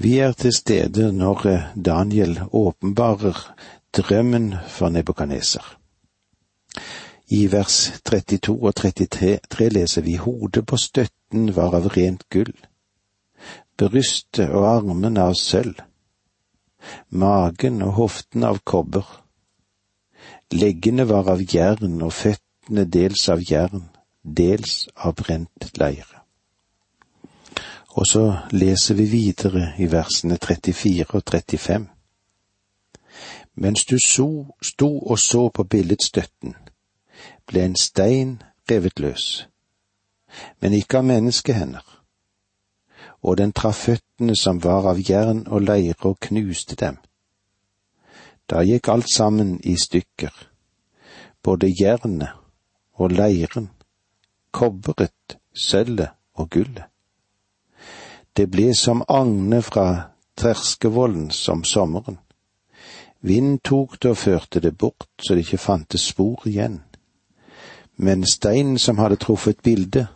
Vi er til stede når eh, Daniel åpenbarer drømmen for Nebukadneser. I vers 32 og 33 leser vi hodet på støtten var av rent gull, brystet og armene av sølv, magen og hoften av kobber, leggene var av jern og føttene dels av jern, dels av brent leire. Og så leser vi videre i versene 34 og 35. Mens du so, sto og så på billedstøtten, ble en stein revet løs, men ikke av menneskehender, og den traff føttene som var av jern og leire og knuste dem. Da gikk alt sammen i stykker, både jernet og leiren, kobberet, sølvet og gullet. Det ble som agne fra terskevollen som sommeren. Vind tok det og førte det bort så det ikke fantes spor igjen men steinen som hadde truffet bildet,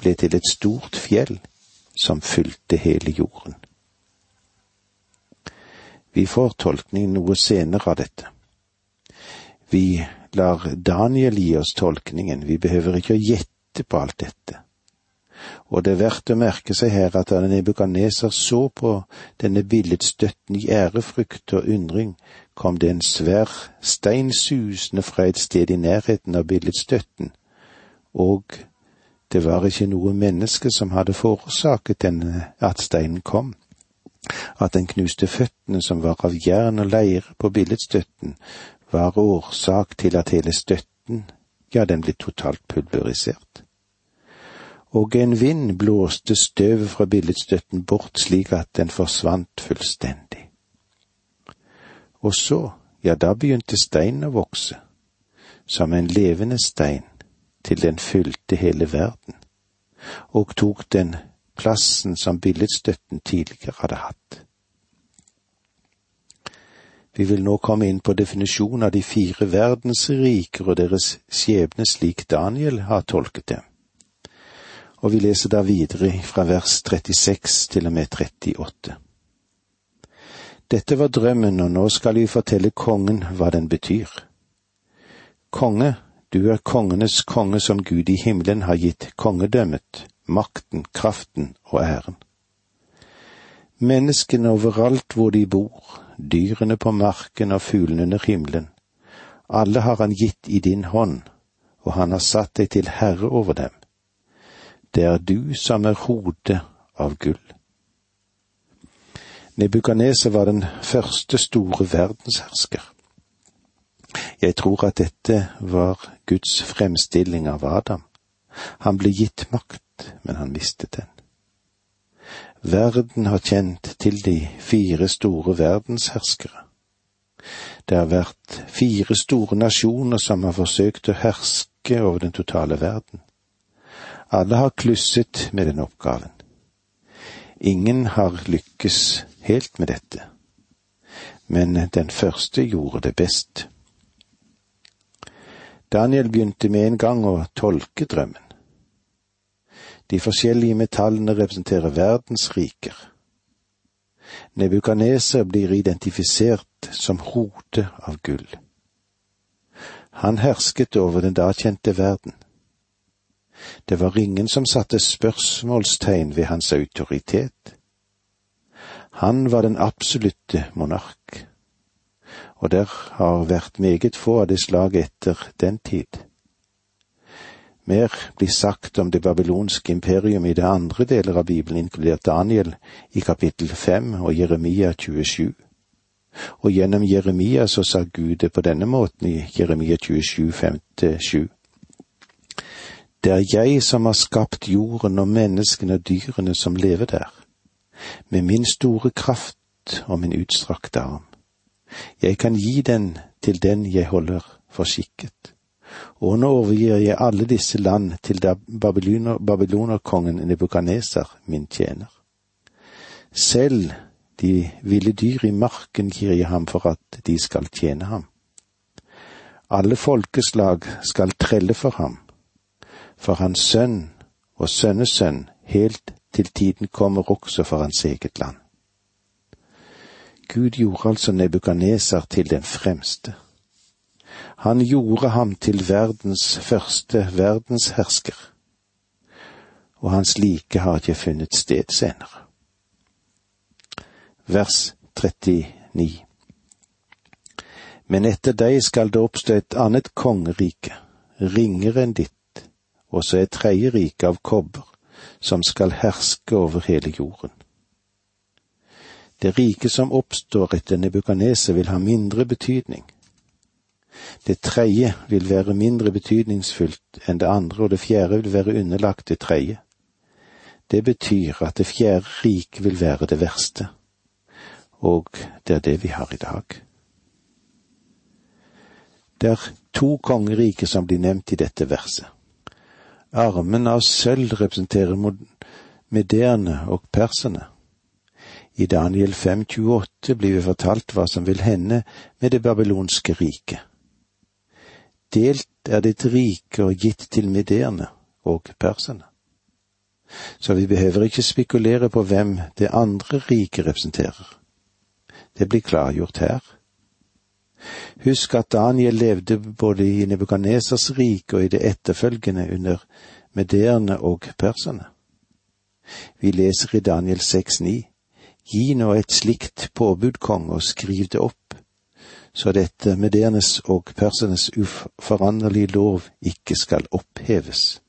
ble til et stort fjell som fylte hele jorden. Vi får tolkning noe senere av dette. Vi lar Daniel gi oss tolkningen, vi behøver ikke å gjette på alt dette. Og det er verdt å merke seg her at da Nebukadneser så på denne billedstøtten i ærefrykt og undring, kom det en svær stein susende fra et sted i nærheten av billedstøtten, og det var ikke noe menneske som hadde forårsaket denne at steinen kom. At den knuste føttene som var av jern og leire på billedstøtten, var årsak til at hele støtten, ja, den ble totalt pulverisert. Og en vind blåste støvet fra billedstøtten bort slik at den forsvant fullstendig. Og så, ja, da begynte steinen å vokse, som en levende stein, til den fylte hele verden, og tok den plassen som billedstøtten tidligere hadde hatt. Vi vil nå komme inn på definisjonen av de fire verdensriker og deres skjebne slik Daniel har tolket dem. Og vi leser da videre fra vers 36 til og med 38. Dette var drømmen, og nå skal vi fortelle kongen hva den betyr. Konge du er kongenes konge som Gud i himmelen har gitt kongedømmet, makten, kraften og æren. Menneskene overalt hvor de bor, dyrene på marken og fuglene under himmelen, alle har han gitt i din hånd, og han har satt deg til herre over dem. Det er du som er hodet av gull. Nebukadneser var den første store verdenshersker. Jeg tror at dette var Guds fremstilling av Adam. Han ble gitt makt, men han mistet den. Verden har kjent til de fire store verdensherskere. Det har vært fire store nasjoner som har forsøkt å herske over den totale verden. Alle har klusset med den oppgaven. Ingen har lykkes helt med dette, men den første gjorde det best. Daniel begynte med en gang å tolke drømmen. De forskjellige metallene representerer verdens riker. Nebukaneser blir identifisert som hodet av gull. Han hersket over den da kjente verden. Det var ingen som satte spørsmålstegn ved hans autoritet. Han var den absolutte monark og der har vært meget få av det slaget etter den tid. Mer blir sagt om det babylonske imperium i det andre deler av Bibelen, inkludert Daniel i kapittel fem og Jeremia 27. Og gjennom Jeremia så sa Gud det på denne måten i Jeremia 27, 5-7. Det er jeg som har skapt jorden og menneskene og dyrene som lever der, med min store kraft og min utstrakte arm. Jeg kan gi den til den jeg holder for skikket. Og nå overgir jeg alle disse land til babyloner, babylonerkongen Nebukaneser, min tjener. Selv de ville dyr i marken gir jeg ham for at de skal tjene ham. Alle folkeslag skal trelle for ham, for hans sønn og sønnesønn helt til tiden kommer også for hans eget land. Gud gjorde altså Nebukaneser til den fremste. Han gjorde ham til verdens første verdenshersker, og hans like har ikke funnet sted senere. Vers 39 Men etter deg skal det oppstå et annet kongerike, ringere enn ditt, og så et tredje rike av kobber, som skal herske over hele jorden. Det rike som oppstår etter Nebukadneser vil ha mindre betydning. Det tredje vil være mindre betydningsfullt enn det andre, og det fjerde vil være underlagt det tredje. Det betyr at det fjerde riket vil være det verste, og det er det vi har i dag. Det er to kongeriker som blir nevnt i dette verset. Armen av sølv representerer mederne og perserne. I Daniel 5,28 blir vi fortalt hva som vil hende med det babylonske riket. Delt er ditt rike og gitt til mederne og perserne. Så vi behøver ikke spekulere på hvem det andre riket representerer. Det blir klargjort her. Husk at Daniel levde både i Nebukadnesers rike og i det etterfølgende under mederne og perserne. Vi leser i Daniel 6,9 Gi nå et slikt påbud, konge, og skriv det opp, så dette medernes og persernes uforanderlige lov ikke skal oppheves.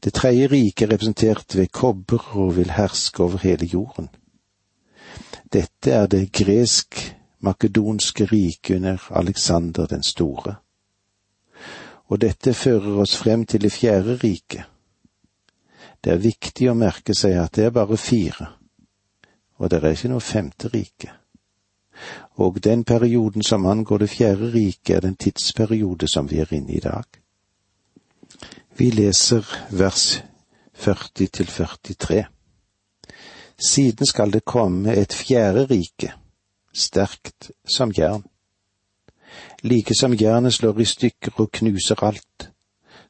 Det tredje riket er representert ved kobber og vil herske over hele jorden. Dette er det gresk-makedonske riket under Alexander den store. Og dette fører oss frem til det fjerde riket. Det er viktig å merke seg at det er bare fire, og det er ikke noe femte rike. Og den perioden som angår det fjerde riket, er den tidsperiode som vi er inne i i dag. Vi leser vers 40 til 43. Siden skal det komme et fjerde rike, sterkt som jern. Like som jernet slår i stykker og knuser alt,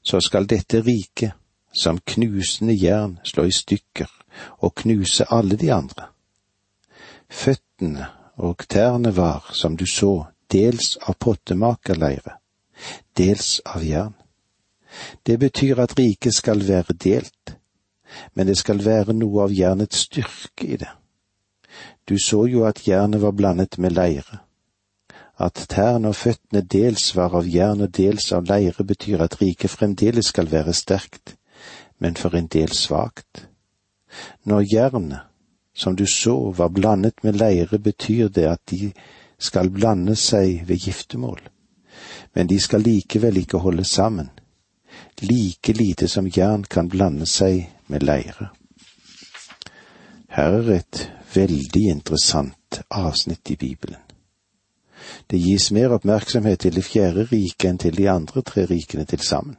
så skal dette riket, som knusende jern, slå i stykker og knuse alle de andre. Føttene og tærne var, som du så, dels av pottemakerleire, dels av jern. Det betyr at riket skal være delt, men det skal være noe av jernets styrke i det. Du så jo at jernet var blandet med leire. At tærne og føttene dels var av jern og dels av leire, betyr at riket fremdeles skal være sterkt, men for en del svakt. Når jernet, som du så, var blandet med leire, betyr det at de skal blande seg ved giftermål, men de skal likevel ikke holde sammen, like lite som jern kan blande seg med leire. Her er et veldig interessant avsnitt i Bibelen. Det gis mer oppmerksomhet til det fjerde riket enn til de andre tre rikene til sammen.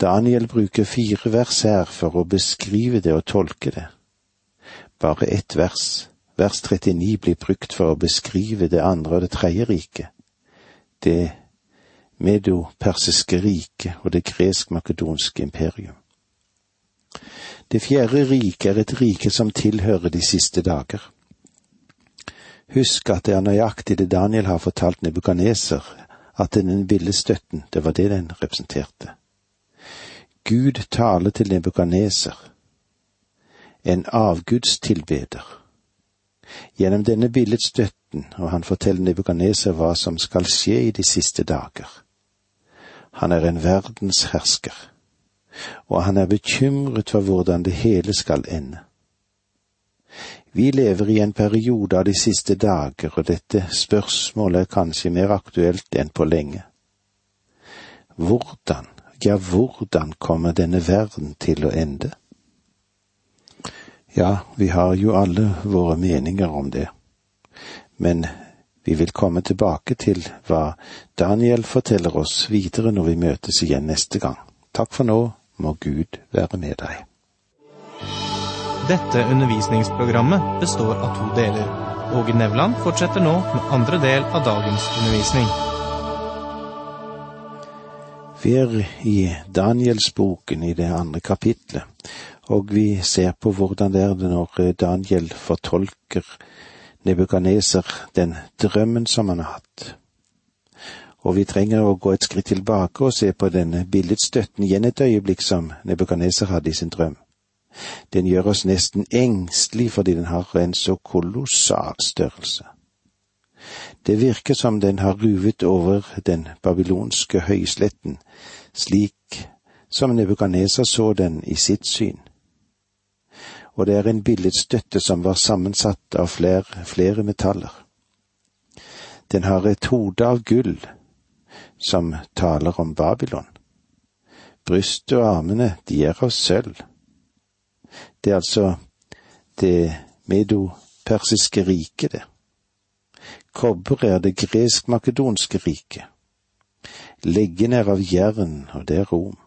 Daniel bruker fire vers her for å beskrive det og tolke det. Bare ett vers, vers 39, blir brukt for å beskrive det andre og det tredje riket, det medo-persiske riket og det gresk-makedonske imperium. Det fjerde riket er et rike som tilhører de siste dager. Husk at det er nøyaktig det Daniel har fortalt Nebukaneser, at den ville støtten, det var det den representerte. Gud taler til Nebukaneser, en avgudstilbeder. Gjennom denne billedstøtten, og han forteller Nebukaneser hva som skal skje i de siste dager. Han er en verdenshersker, og han er bekymret for hvordan det hele skal ende. Vi lever i en periode av de siste dager, og dette spørsmålet er kanskje mer aktuelt enn på lenge. Hvordan, ja, hvordan kommer denne verden til å ende? Ja, vi har jo alle våre meninger om det, men vi vil komme tilbake til hva Daniel forteller oss videre når vi møtes igjen neste gang. Takk for nå, må Gud være med deg. Dette undervisningsprogrammet består av to deler. Åge Nevland fortsetter nå med andre del av dagens undervisning. Vi er i Danielsboken i det andre kapitlet, Og vi ser på hvordan det er når Daniel fortolker Nebukaneser den drømmen som han har hatt. Og vi trenger å gå et skritt tilbake og se på denne billedstøtten igjen et øyeblikk som Nebukadneser hadde i sin drøm. Den gjør oss nesten engstelig fordi den har en så kolossal størrelse. Det virker som den har ruvet over den babylonske høysletten, slik som Nebukadneser så den i sitt syn. Og det er en billedstøtte som var sammensatt av flere, flere metaller. Den har et hode av gull, som taler om Babylon. Brystet og armene, de er av sølv. Det er altså det medopersiske riket, det. Kobber er det gresk-makedonske riket. Leggen er av jern, og det er Rom.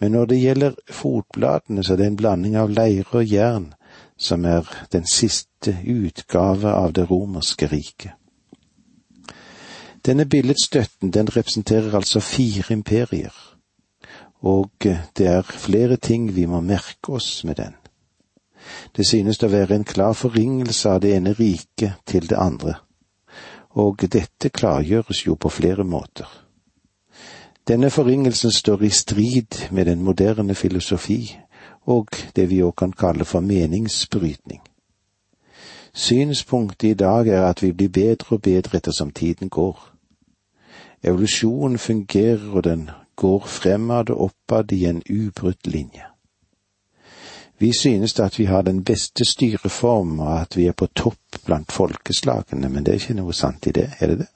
Men når det gjelder fotbladene, så er det en blanding av leire og jern som er den siste utgave av det romerske riket. Denne billedstøtten, den representerer altså fire imperier, og det er flere ting vi må merke oss med den. Det synes å være en klar forringelse av det ene riket til det andre, og dette klargjøres jo på flere måter. Denne forringelsen står i strid med den moderne filosofi og det vi òg kan kalle for meningsbrytning. Synspunktet i dag er at vi blir bedre og bedre ettersom tiden går. Evolusjonen fungerer, og den går fremad og oppad i en ubrutt linje. Vi synes at vi har den beste styreform, og at vi er på topp blant folkeslagene, men det er ikke noe sant i det, er det det?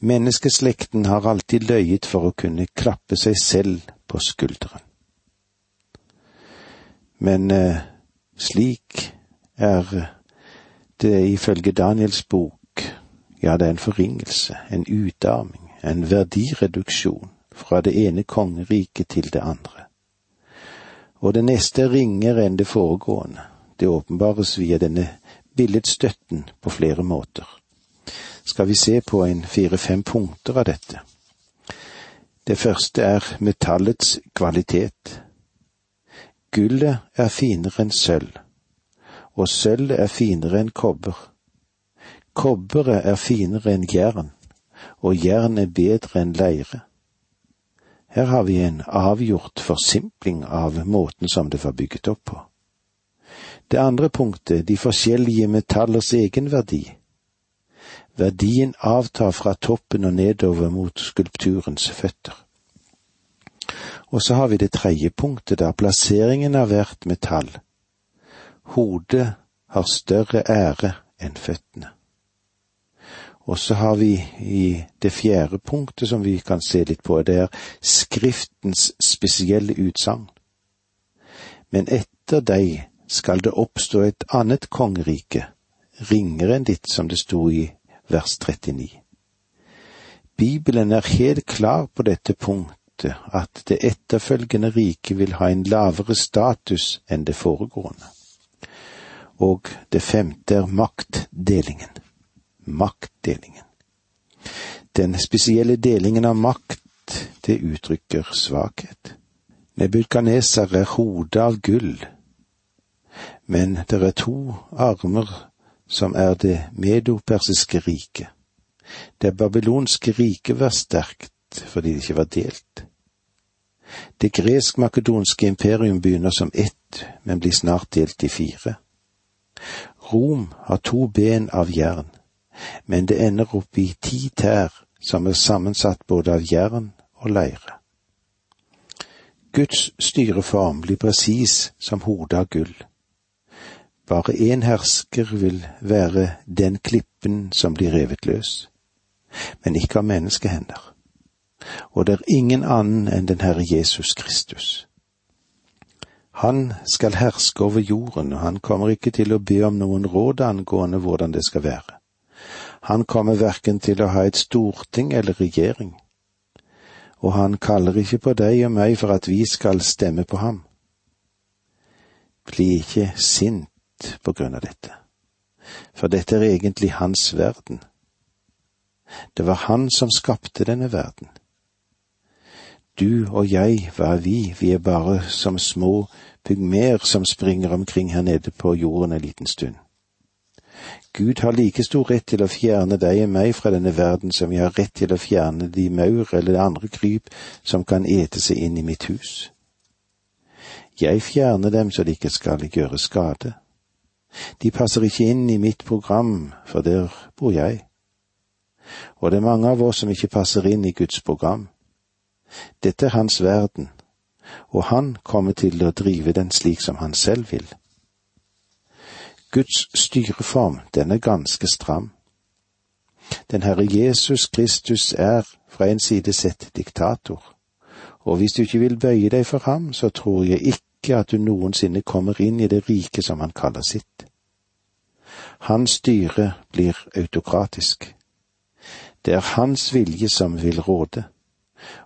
Menneskeslekten har alltid løyet for å kunne klappe seg selv på skulderen. Men eh, slik er det ifølge Daniels bok, ja, det er en forringelse, en utarming, en verdireduksjon fra det ene kongeriket til det andre. Og det neste er ringere enn det foregående, det åpenbares via denne billedstøtten på flere måter skal vi se på en fire-fem punkter av dette. Det første er metallets kvalitet. Gullet er finere enn sølv, og sølvet er finere enn kobber. Kobberet er finere enn jern, og jern er bedre enn leire. Her har vi en avgjort forsimpling av måten som det var bygget opp på. Det andre punktet, de forskjellige metallers egenverdi. Verdien avtar fra toppen og nedover mot skulpturens føtter. Og så har vi det tredje punktet, der plasseringen av hvert metall. Hodet har større ære enn føttene. Og så har vi i det fjerde punktet som vi kan se litt på, det er Skriftens spesielle utsagn. Men etter deg skal det oppstå et annet kongerike, ringere enn ditt, som det sto i vers 39. Bibelen er helt klar på dette punktet, at det etterfølgende riket vil ha en lavere status enn det foregående. Og det femte er maktdelingen. Maktdelingen. Den spesielle delingen av makt, det uttrykker svakhet. Nebukadneser er hodet av gull, men det er to armer som er det medopersiske riket. Det babylonske riket var sterkt fordi det ikke var delt. Det gresk-makedonske imperium begynner som ett, men blir snart delt i fire. Rom har to ben av jern, men det ender opp i ti tær som er sammensatt både av jern og leire. Guds styreform blir presis som hodet av gull. Bare én hersker vil være den klippen som blir revet løs, men ikke av menneskehender. Og det er ingen annen enn den Herre Jesus Kristus. Han skal herske over jorden, og han kommer ikke til å be om noen råd angående hvordan det skal være. Han kommer verken til å ha et storting eller regjering, og han kaller ikke på deg og meg for at vi skal stemme på ham. Bli ikke sint på grunn av dette, for dette er egentlig hans verden. Det var han som skapte denne verden. Du og jeg, hva er vi? Vi er bare som små pygmer som springer omkring her nede på jorden en liten stund. Gud har like stor rett til å fjerne deg og meg fra denne verden som vi har rett til å fjerne de maur eller andre kryp som kan ete seg inn i mitt hus. Jeg fjerner dem så de ikke skal gjøre skade. De passer ikke inn i mitt program, for der bor jeg. Og det er mange av oss som ikke passer inn i Guds program. Dette er hans verden, og han kommer til å drive den slik som han selv vil. Guds styreform, den er ganske stram. Den Herre Jesus Kristus er fra en side sett diktator, og hvis du ikke vil bøye deg for ham, så tror jeg ikke at du noensinne kommer inn i det riket som han kaller sitt. Hans styre blir autokratisk. Det er hans vilje som vil råde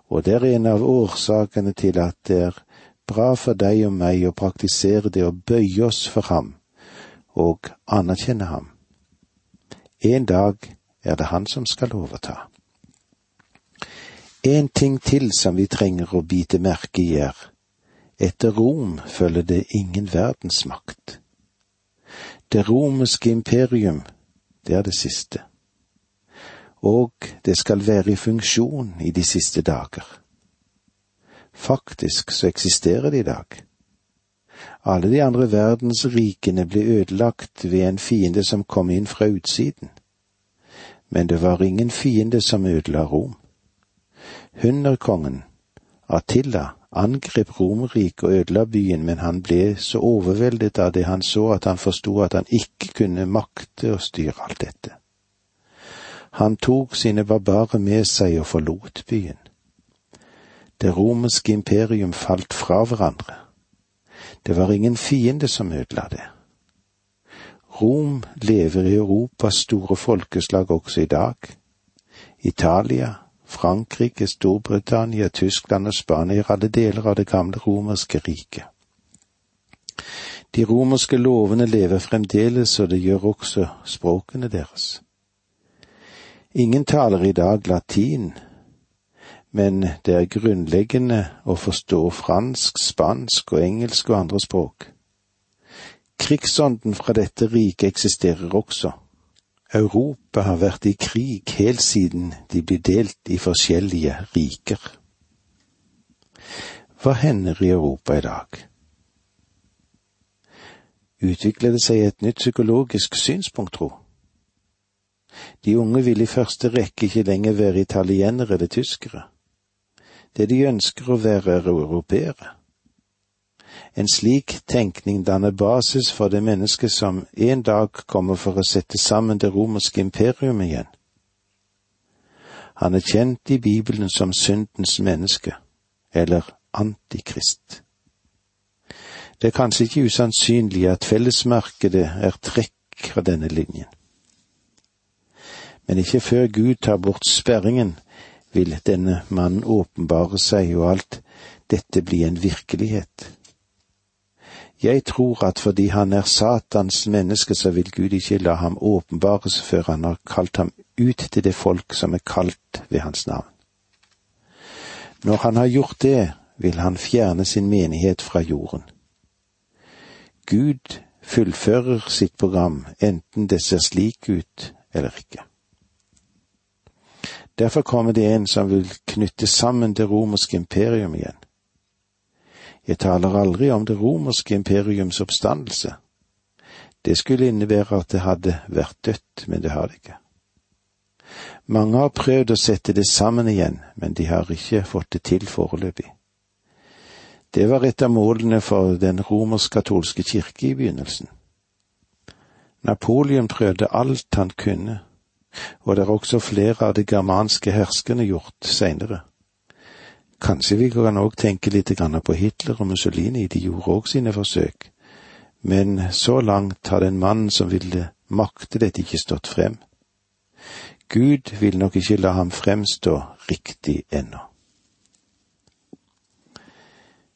og det er en av årsakene til at det er bra for deg og meg å praktisere det å bøye oss for ham og anerkjenne ham. En dag er det han som skal overta. En ting til som vi trenger å bite merke i er, etter Rom følger det ingen verdensmakt. Det romerske imperium, det er det siste og det skal være i funksjon i de siste dager. Faktisk så eksisterer det i dag. Alle de andre verdensrikene ble ødelagt ved en fiende som kom inn fra utsiden. Men det var ingen fiende som ødela Rom. Hunderkongen, Attila, angrep Romerriket og ødela byen, men han ble så overveldet av det han så at han forsto at han ikke kunne makte å styre alt dette. Han tok sine barbarer med seg og forlot byen. Det romerske imperium falt fra hverandre. Det var ingen fiende som ødela det. Rom lever i Europas store folkeslag også i dag. Italia, Frankrike, Storbritannia, Tyskland og Spania er alle deler av det gamle romerske riket. De romerske lovene lever fremdeles, og det gjør også språkene deres. Ingen taler i dag latin, men det er grunnleggende å forstå fransk, spansk og engelsk og andre språk. Krigsånden fra dette riket eksisterer også. Europa har vært i krig helt siden de ble delt i forskjellige riker. Hva hender i Europa i dag? Utvikler det seg et nytt psykologisk synspunkt, tro? De unge vil i første rekke ikke lenger være italienere eller tyskere. Det de ønsker å være, er europeere. En slik tenkning danner basis for det mennesket som en dag kommer for å sette sammen det romerske imperium igjen. Han er kjent i Bibelen som syndens menneske, eller antikrist. Det er kanskje ikke usannsynlig at fellesmarkedet er trekk fra denne linjen men ikke før Gud tar bort sperringen, vil denne mannen åpenbare seg og alt dette bli en virkelighet. Jeg tror at fordi han er Satans menneske, så vil Gud ikke la ham åpenbares før han har kalt ham ut til det folk som er kalt ved hans navn. Når han har gjort det, vil han fjerne sin menighet fra jorden. Gud fullfører sitt program, enten det ser slik ut eller ikke. Derfor kommer det en som vil knytte sammen det romerske imperium igjen. Jeg taler aldri om det romerske imperiums oppstandelse. Det skulle innebære at det hadde vært dødt, men det har det ikke. Mange har prøvd å sette det sammen igjen, men de har ikke fått det til foreløpig. Det var et av målene for den romersk-katolske kirke i begynnelsen. Napoleon prøvde alt han kunne og det er også flere av de germanske herskerne gjort seinere. Kanskje vi kan òg tenke litt på Hitler og Mussolini, de gjorde òg sine forsøk, men så langt har den mannen som ville makte dette ikke stått frem. Gud vil nok ikke la ham fremstå riktig ennå.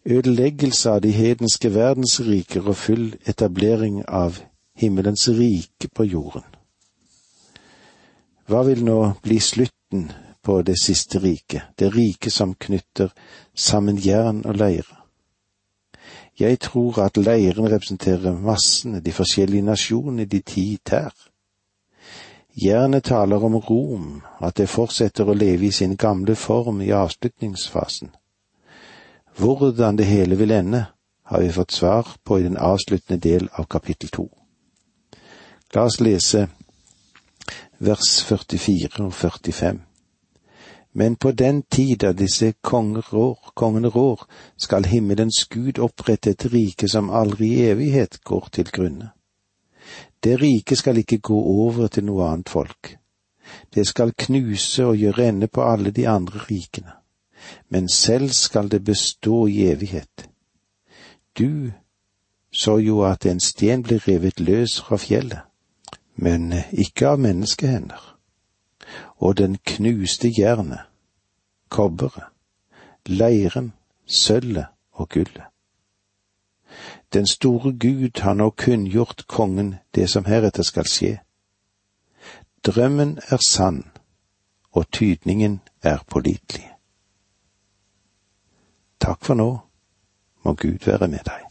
Ødeleggelse av de hedenske verdensriker og full etablering av himmelens rike på jorden. Hva vil nå bli slutten på det siste riket, det riket som knytter sammen jern og leire. Jeg tror at leiren representerer massene, de forskjellige nasjonene, de ti tær. Jernet taler om Rom, at det fortsetter å leve i sin gamle form i avslutningsfasen. Hvordan det hele vil ende, har vi fått svar på i den avsluttende del av kapittel to. La oss lese vers 44 og 45. Men på den tid da disse rår, kongene rår, skal himmelens Gud opprette et rike som aldri i evighet går til grunne. Det riket skal ikke gå over til noe annet folk. Det skal knuse og gjøre ende på alle de andre rikene, men selv skal det bestå i evighet. Du så jo at en sten ble revet løs fra fjellet, men ikke av menneskehender, og den knuste jernet, kobberet, leiren, sølvet og gullet. Den store Gud har nå kunngjort kongen det som heretter skal skje. Drømmen er sann, og tydningen er pålitelig. Takk for nå, må Gud være med deg.